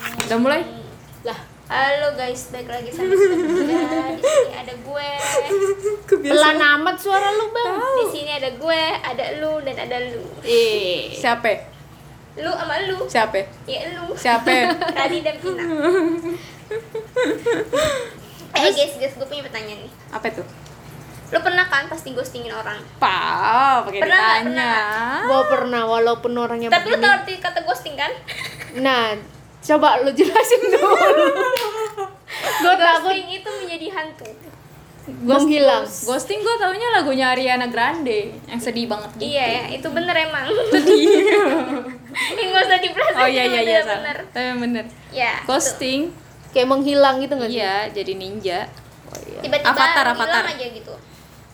Udah mulai? Lah, halo guys, balik lagi sama kita bertiga. Di sini ada gue. Pelan amat suara lu, Bang. Di sini ada gue, ada lu dan ada lu. Eh. Siapa? Lu sama lu. Siapa? Ya lu. Siapa? Radi dan Pina. Eh guys, guys, gue punya pertanyaan nih. Apa itu? Lu pernah kan pasti ghostingin orang? Pa, pakai Pernah ditanya. Gua pernah walaupun orangnya Tapi lu begini. tau arti kata ghosting kan? Nah, coba lu jelasin dulu. Gua takut Ghosting itu menjadi hantu. menghilang. Ghosting gue taunya lagunya Ariana Grande yang sedih banget gitu. Iya ya, itu bener emang. Sedih. Ini gak usah dipelajarin. Oh iya iya iya bener. Tapi bener. Ya. Ghosting, Kayak menghilang gitu nggak sih? iya jadi ninja. tuh. Tiba-tiba Avatar, hilang avatar. aja gitu.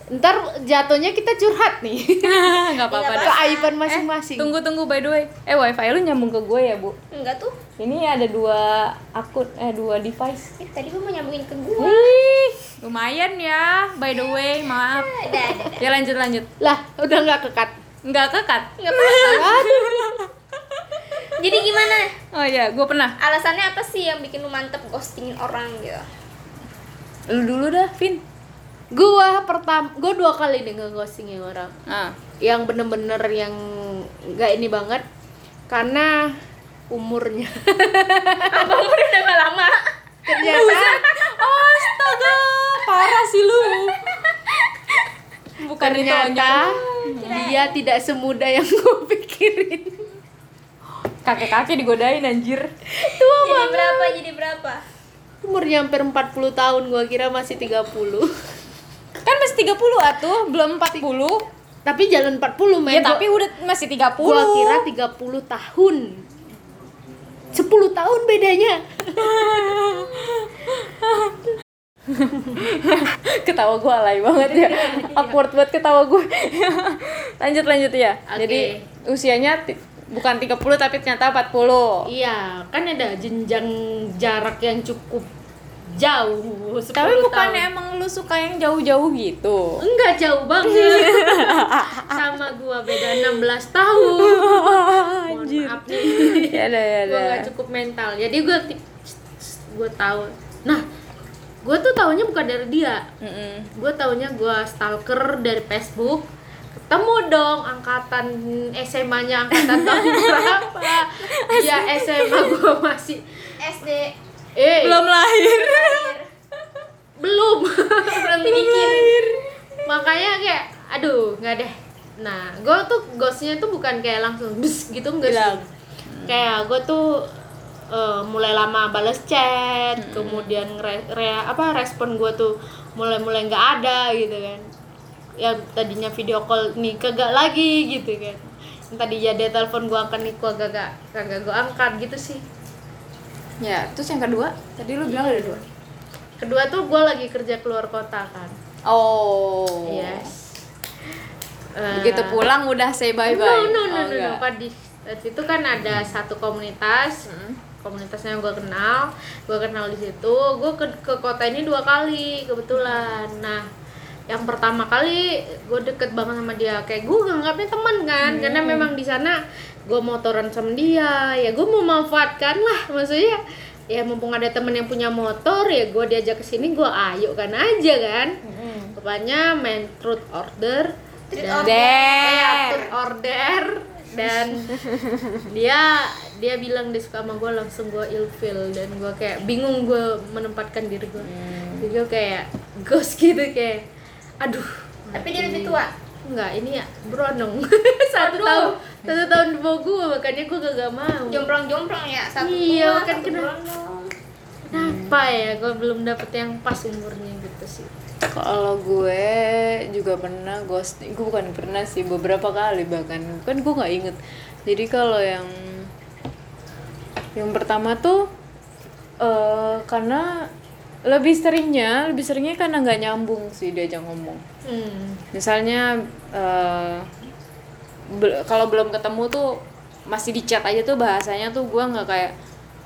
Ntar jatuhnya kita curhat nih. Nggak apa-apa deh. Keaiban masing-masing. Tunggu tunggu by the way. Eh wifi lu nyambung ke gue ya bu. Enggak tuh. Ini ada dua akun eh dua device. Eh, tadi gue mau nyambungin ke gue. Wih, lumayan ya. By the way, maaf. Ada, ada. Ya lanjut lanjut. Lah, udah nggak kekat. Nggak kekat. Enggak apa-apa. Jadi gimana? Oh iya, gue pernah. Alasannya apa sih yang bikin lu mantep ghostingin orang gitu? Lu dulu dah, Vin. Gua pertama, gua dua kali nih nge-ghostingin orang. Ah. Yang bener-bener yang nggak ini banget karena umurnya. Abang udah udah gak lama. Ternyata Astaga, parah sih lu. Bukan ternyata dia tidak semudah yang gue pikirin. kakek-kakek digodain anjir. Tua Jadi banget. berapa? Jadi berapa? Umurnya hampir 40 tahun, gua kira masih 30. Kan masih 30 atuh, belum 40. Tapi jalan 40, men. Ya tapi udah masih 30. gua kira 30 tahun. 10 tahun bedanya. ketawa gue alay banget ya. Awkward banget ketawa gue lanjut lanjut ya. Oke. jadi usianya bukan 30 tapi ternyata 40 Iya, kan ada jenjang jarak yang cukup jauh. 10 tapi bukannya tahun. emang lu suka yang jauh-jauh gitu enggak jauh banget. Sama gua beda 16 tahun. Mohon maaf nih. ya ada ya gua nggak cukup mental. Jadi gua gua tahu. Nah, gua tuh taunya bukan dari dia. Mm-mm. Gue taunya gue stalker dari Facebook ketemu dong angkatan SMA-nya angkatan tahun berapa ya SMA gue masih SD eh. Belum lahir. Belum. Belum dibikin. makanya kayak aduh nggak deh. Nah gue tuh ghostnya tuh bukan kayak langsung bus gitu enggak sih. Kayak gue tuh eh, mulai lama balas chat kemudian re- re- apa respon gue tuh mulai mulai nggak ada gitu kan. Yang tadinya video call nih kagak lagi gitu kan. Yang tadi ya dia telepon gue angkat nih gua kagak kagak gue angkat gitu sih ya terus yang kedua? Tadi lu bilang ada dua. Kedua tuh gue lagi kerja keluar kota kan. Oh. Yes. Eh, begitu pulang udah say bye bye No, no, no, oh, no, no. Kan di situ kan ada satu komunitas, Hmm. komunitasnya yang gue kenal, gue kenal di situ. Gue ke, ke kota ini dua kali kebetulan. Nah, yang pertama kali gue deket banget sama dia, kayak gue nganggapnya teman kan, Hmm. karena memang di sana gue motoran sama dia, ya gue mau manfaatkan lah, maksudnya ya mumpung ada temen yang punya motor ya gue diajak ke sini gue ayo kan aja kan. Rupanya main truth order Truth dan- order. Kayak truth order dan dia dia bilang dia suka sama gue langsung gue ilfeel dan gue kayak bingung gue menempatkan diri gue jadi gue kayak ghost gitu kayak aduh Tapi dia lebih tua. enggak ini ya beronong satu Aduh. tahun satu tahun di bawah gue makanya gue gak, mau Jomplang-jomplang ya, satu Iya, tua, kan satu kena- berondong. kenapa ya gue belum dapet yang pas umurnya gitu sih Kalau gue juga pernah ghosting, gue bukan pernah sih beberapa kali bahkan kan gue nggak inget. Jadi kalau yang yang pertama tuh eh karena lebih seringnya, lebih seringnya karena nggak nyambung sih diajak ngomong. hmm. Misalnya eh bel- kalau belum ketemu tuh masih di chat aja tuh bahasanya tuh gue nggak kayak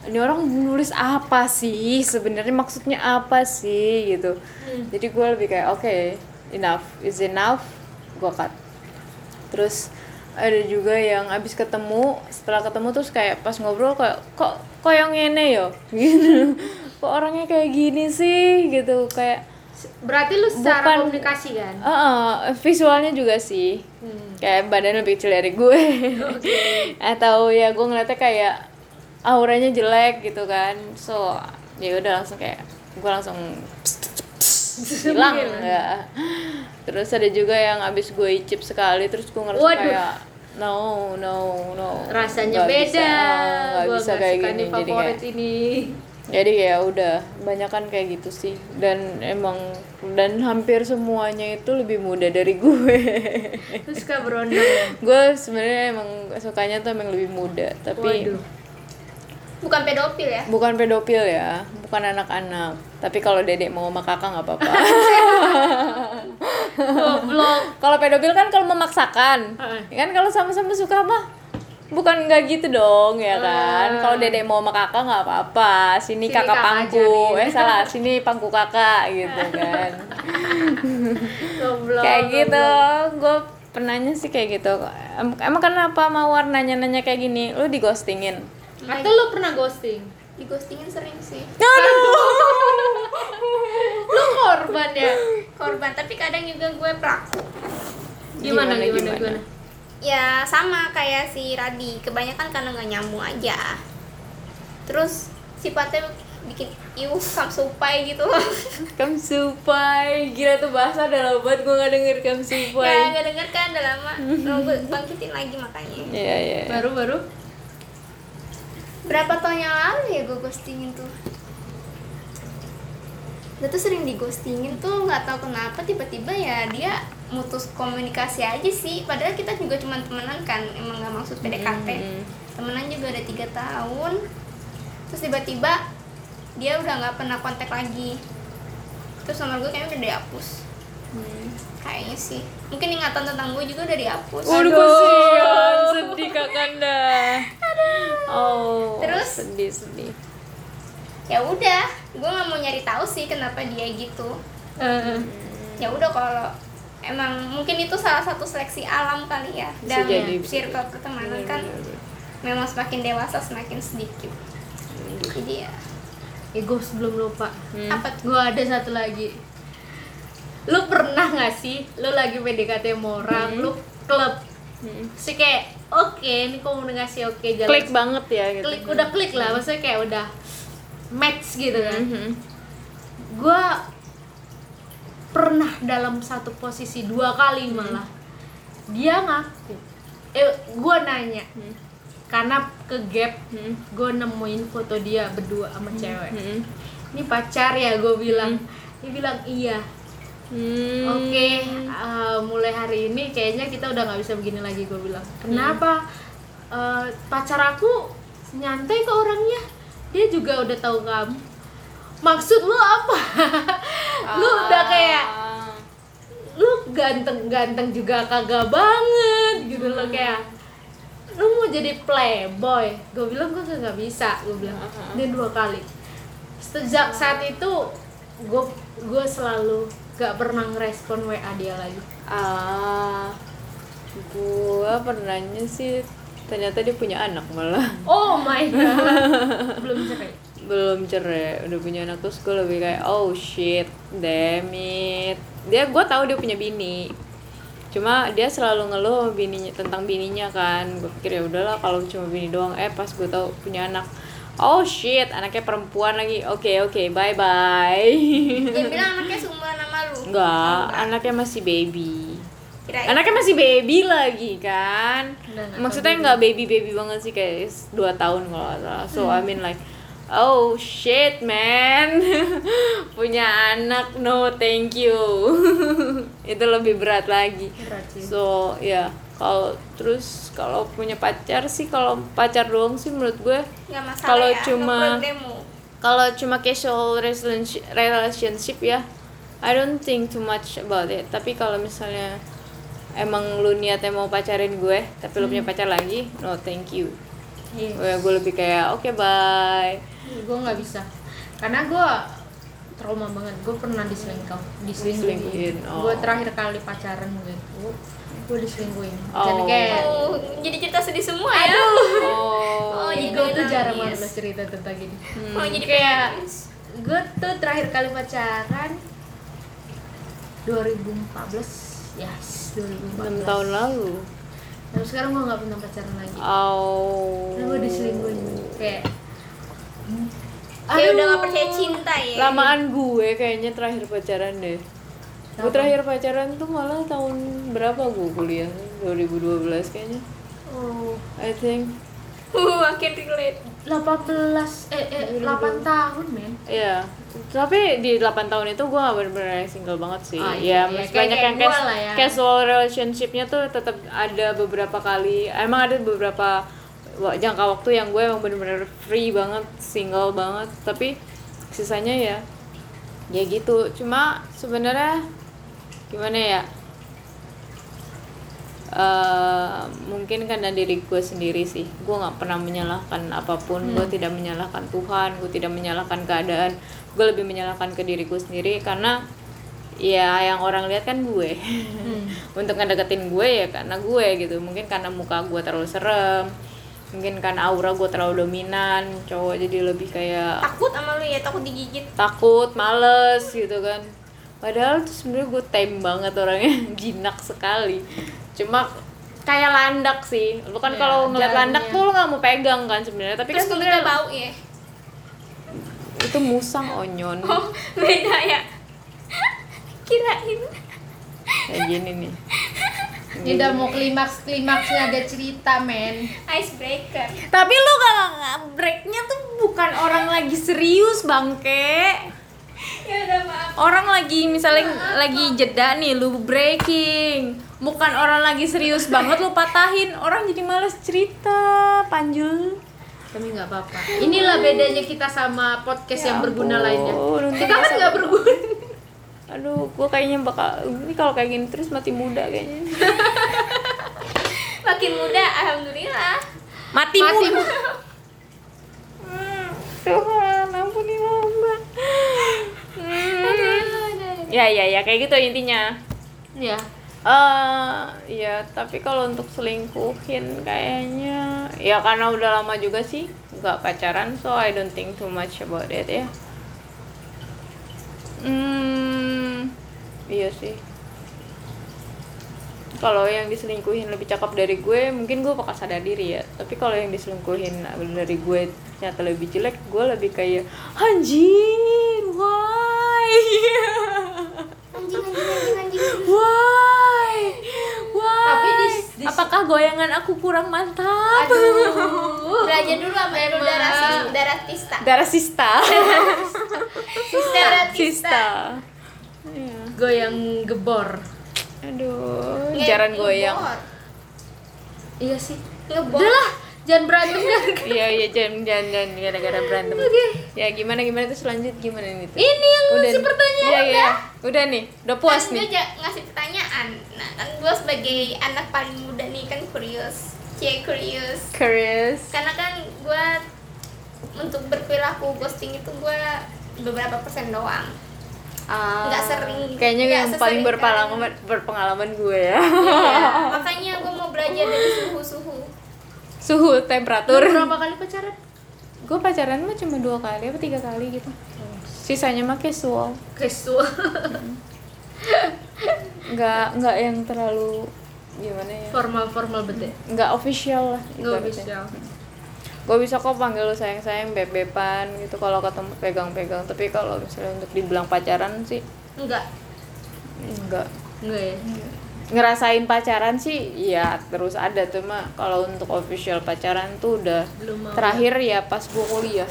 ini orang nulis apa sih? Sebenarnya maksudnya apa sih? gitu. Jadi gue lebih kayak oke enough is enough gue cut. Terus ada juga yang abis ketemu setelah ketemu terus kayak pas ngobrol kayak kok kok yang ini yo gitu. Kok orangnya kayak gini sih? Gitu kayak berarti lu secara Bukan- komunikasi kan? Eh, visualnya juga sih. Kayak badan lebih kecil dari gue. Atau ya gue ngeliatnya kayak auranya jelek gitu kan. So ya udah langsung kayak gue langsung hilang ya terus ada juga yang abis gue icip sekali terus gue ngerasa Waduh. kayak no no no. Rasanya Nggak beda. bisa, nggak Gua bisa nggak kayak gini jadi kayak favorit ini jadi ya udah banyak kan kayak gitu sih. Dan emang dan hampir semuanya itu lebih muda dari gue. Terus suka berondong ya? gue sebenarnya emang sukanya tuh emang lebih muda tapi waduh. Bukan pedofil ya? Bukan pedofil ya bukan anak-anak. Tapi kalau dedek mau sama kakak nggak apa-apa. Kalau pedofil kan kalau memaksakan. Kan kalau sama-sama suka mah bukan nggak gitu dong ya kan? Kalau dedek mau sama kakak nggak apa-apa. Sini, Sini kakak kakak pangku. ajarin. eh salah. Sini pangku kakak gitu kan. Goblok kayak gitu. gue pernahnya sih kayak gitu. Em- emang kenapa mau warnanya nanya kayak gini? Lu di ghostingin? Atau lu pernah ghosting? Di ghostingin sering sih. Lu korban ya? Korban tapi kadang juga gue pelaku. Gimana Gimana, gimana gimana? gimana, ya sama kayak si Radi. Kebanyakan karena nggak nyambung aja. Terus sifatnya bikin iu samsupai gitu. Kamsupai. Gila tuh bahasa udah lama banget gue gak denger ya kamsupai nggak denger kan udah lama. Mau gue bangkitin lagi makanya. Iya iya. Baru baru berapa tahun yang lalu ya gue ghostingin tuh? Gue tuh sering di ghostingin tuh nggak tahu kenapa tiba-tiba ya dia mutus komunikasi aja sih. Padahal kita juga cuma temenan kan emang nggak maksud PDKT Mm. temenan juga udah tiga tahun. Terus tiba-tiba dia udah nggak pernah kontak lagi. Terus nomor gue kayaknya udah dihapus. Kayaknya sih. Mungkin ingatan tentang gue juga udah dihapus. Waduh kasihan. sedih kakanda oh Terus? sedih sedih. Ya udah gue nggak mau nyari tahu sih kenapa dia gitu. Eh, ya udah kalau emang mungkin itu salah satu seleksi alam kali ya Bisa dan jadi, bisa circle pertemanan kan memang semakin dewasa semakin sedikit. Jadi ya. Eh gue sebelum lupa. Hmm. apa gue ada satu lagi. Lu pernah nggak sih lu lagi PDKT sama orang lu klub? Hmm. sih kayak oke ini komunikasi oke jalan klik banget ya gitu. Klik udah klik lah maksudnya kayak udah match gitu kan. Mhm. gue pernah dalam satu posisi dua kali malah. Dia ngaku. Eh gue nanya. Karena ke gap Hmm. gue nemuin foto dia berdua sama cewek. Mhm. ini pacar ya gue bilang. Dia bilang iya. Hmm. oke eh, mulai hari ini kayaknya kita udah nggak bisa begini lagi gue bilang. Kenapa? Eh, pacar aku nyantai ke orangnya. Dia juga udah tahu kamu maksud lu apa? Lu udah kayak Ah. lu ganteng-ganteng juga kagak banget gitu loh kayak lu mau jadi playboy. Gue bilang gue nggak bisa gue bilang. Uh-huh. dia dua kali. Sejak saat itu gue gue selalu gak pernah ngerespon wa dia lagi. Ah gua pernahnya sih ternyata dia punya anak malah. Oh my god. Belum cerai belum cerai udah punya anak terus gue lebih kayak oh shit damn it. Dia gue tahu dia punya bini. Cuma dia selalu ngeluh bininya tentang bininya kan. Gue pikir ya udahlah kalau cuma bini doang. Eh pas gue tahu punya anak oh shit anaknya perempuan lagi. Oke oke bye bye dia bilang anaknya seumuran sama lu. Enggak. anaknya masih baby. Kirain. Anaknya masih baby lagi kan. Maksudnya nggak baby baby banget sih kayak dua tahun kalau salah. So Hmm. I mean like oh shit man. Punya anak no thank you. Itu lebih berat lagi. Berat so ya kalau terus kalau punya pacar sih kalau pacar doang sih menurut gue masalah kalau ya, cuma- kalau cuma casual relationship, ya I don't think too much about it. Tapi kalau misalnya emang lu niatnya mau pacarin gue tapi lu punya pacar lagi no thank you. Iya. ya gue lebih kayak oke bye gue nggak bisa karena gue trauma banget gue pernah diselingkuh Diselingkuhin, diselingkuhin oh. gue terakhir kali pacaran gitu gue diselingkuhin Oh. jadi kayak Oh, jadi cerita sedih semua ya. Oh. Oh, jadi gue tuh nangis. jarang banget cerita tentang ini Oh, jadi Kayak- gue tuh terakhir kali pacaran 2014 yes 2014 6 tahun lalu. Terus sekarang gue nggak pernah pacaran lagi Oh. Karena gue diselingkuhin kayak Kayak Aduh. udah gak percaya cinta ya. Lamaan gue kayaknya terakhir pacaran deh. Gue Kenapa? terakhir pacaran tuh malah tahun berapa gue kuliah? 2012 kayaknya. oh I think. Uh, makin relate. 18 eh, eh 8 tahun men Iya. Tapi di 8 tahun itu gue gak bener-bener single banget sih. Oh, ya, iya, iya. masih Kayak- banyak yang cas- ya. casual relationshipnya tuh tetap ada beberapa kali. Emang ada beberapa jangka waktu yang gue emang bener-bener free banget, single banget. Tapi sisanya ya, ya gitu. Cuma sebenarnya gimana ya? eh mungkin karena diri gue sendiri sih. Gue nggak pernah menyalahkan apa pun. Gue tidak menyalahkan Tuhan. Gue tidak menyalahkan keadaan. Gue lebih menyalahkan ke diriku sendiri. Karena ya yang orang lihat kan gue. Untuk ngedeketin gue ya karena gue gitu. Mungkin karena muka gue terlalu serem mungkin karena aura gue terlalu dominan cowok jadi lebih kayak Takut sama lu ya, takut digigit. takut males gitu kan padahal tuh sebenarnya gue tame banget orangnya jinak sekali cuma kayak landak sih lu kan Ya, kalau ngeliat landak tuh lu nggak mau pegang kan sebenarnya tapi Terus kan sebenarnya bau ya. itu musang onyon Oh, beda ya. Kirain. kayak gini nih ini udah mau klimaks klimaksnya ada cerita men. Icebreaker. tapi lu gak breaknya tuh bukan orang lagi serius bangke Ya udah maaf. orang lagi misalnya lagi jeda nih lu breaking. Bukan orang lagi serius banget lu patahin. Orang jadi males cerita panjul. Tapi nggak apa-apa. Inilah bedanya kita sama podcast yang berguna ampun, lainnya. kita kan nggak berguna aduh gua kayaknya bakal ini kalau kayak gini terus mati muda kayaknya. Makin muda, alhamdulillah. mati, Mati muda. Hmm, Tuhan ampuni hamba. Hmm. ya ya ya kayak gitu intinya. Ya. Eh ya tapi kalau untuk selingkuhin kayaknya ya karena udah lama juga sih nggak pacaran so I don't think too much about it ya. Hmm iya sih kalau yang diselingkuhin lebih cakep dari gue mungkin gue bakal sadar diri ya tapi kalau yang diselingkuhin dari gue ternyata lebih jelek gue lebih kayak anjir why Anjing, anjing, anjing, anjing. Why? Why? Tapi di- di- apakah goyangan aku kurang mantap? aduh Belajar dulu sama Memang. darah darah tista. Darah sista. Darah tista. sista. Goyang gebor Aduh, Nge- jaran goyang. iya sih Ngebor. udah lah jangan berantem dah Iya, iya, jangan jangan jangan gara-gara berantem. Ya, gimana gimana tuh selanjut gimana nih tuh? ini yang ngasih nih. pertanyaan Iya, iya. Udah nih, udah puas kan nih. ngasih pertanyaan nah kan gue sebagai anak paling muda nih kan kurios cie kurios Curious. karena kan gue untuk berperilaku ghosting itu gue beberapa persen doang Ah, Nggak sering, Kayaknya nggak yang paling sesering berpengalaman berpengalaman gue ya. Iya, makanya gue mau belajar dari suhu-suhu. Suhu, temperatur. berapa kali pacaran? Gue pacaran mah cuma dua kali apa tiga kali gitu. Sisanya mah casual. Casual. Nggak nggak yang terlalu gimana ya? Formal formal bete. Nggak official lah nggak bisa gue bisa kok panggil lu sayang sayang beb beban gitu kalau ketemu pegang pegang tapi kalau misalnya untuk dibilang pacaran sih enggak. nggak enggak ya? Ngerasain pacaran sih ya terus ada. Cuma kalau untuk official pacaran tuh udah belum mau. terakhir ya pas gue kuliah.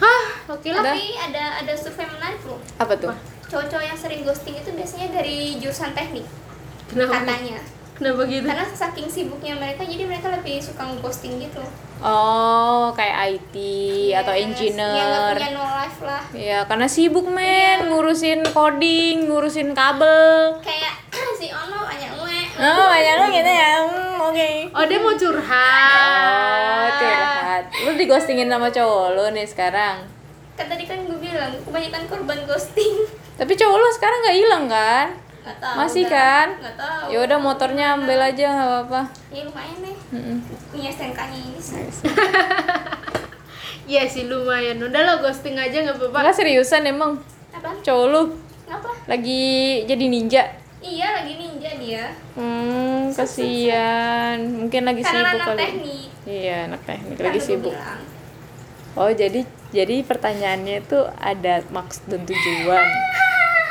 Hah? Oke lah. Ada? tapi ada ada survei menarik loh. Apa tuh? Cowok-cowok yang sering ghosting itu biasanya dari jurusan teknik. Kenapa? Katanya kenapa gitu karena saking sibuknya mereka jadi mereka lebih suka ghosting gitu oh kayak IT atau Yes, engineer yang nggak punya no life lah Ya, karena sibuk men ngurusin coding, ngurusin kabel. kayak si Ono banyak gue Oh, banyak lo gitu ya. Hmm, oke. oh dia mau curhat Oh, curhat. Lu digostingin sama cowok lu nih sekarang. kan tadi kan gue bilang kebanyakan korban ghosting Tapi cowok lu sekarang nggak hilang kan? Tahu. Masih udah. kan? Nggak tahu. Ya udah motornya ambil aja nggak apa-apa. Ya lumayan deh. Mm-mm. Punya STNK-nya ini sih. Iya sih lumayan. Udah lo ghosting aja nggak apa-apa. Enggak seriusan emang Apa? cowok lu Ngapa? lagi jadi ninja. Iya lagi ninja dia. Hmm, kasihan. Mungkin lagi Karena sibuk anak kali. teknik. Iya, anak teknik Kan lagi sibuk. bilang. Oh, jadi jadi pertanyaannya itu ada maksud dan tujuan.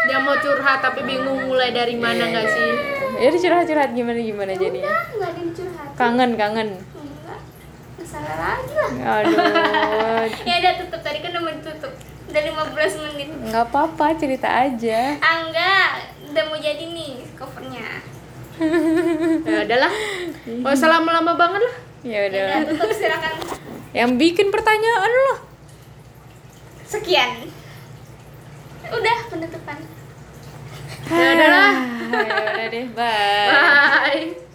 Dia mau curhat tapi bingung mulai dari mana nggak sih? Ya udah curhat-curhat gimana gimana Ya jadinya. udah, nggak ada yang curhat. Kangen, kangen. Enggak. Nggak salah lagi lah. Aduh. Ya udah tutup tadi kan udah mau ditutup. Udah 15 menit. nggak apa-apa, cerita aja. Ah enggak, udah mau jadi nih covernya. Ya udahlah. Gak usah lama-lama banget lah. Ya Ya udah. udah tutup silakan. Yang bikin pertanyaan loh. Sekian. Udah penutupan. Ya udahlah. Ya udah deh, bye. Bye.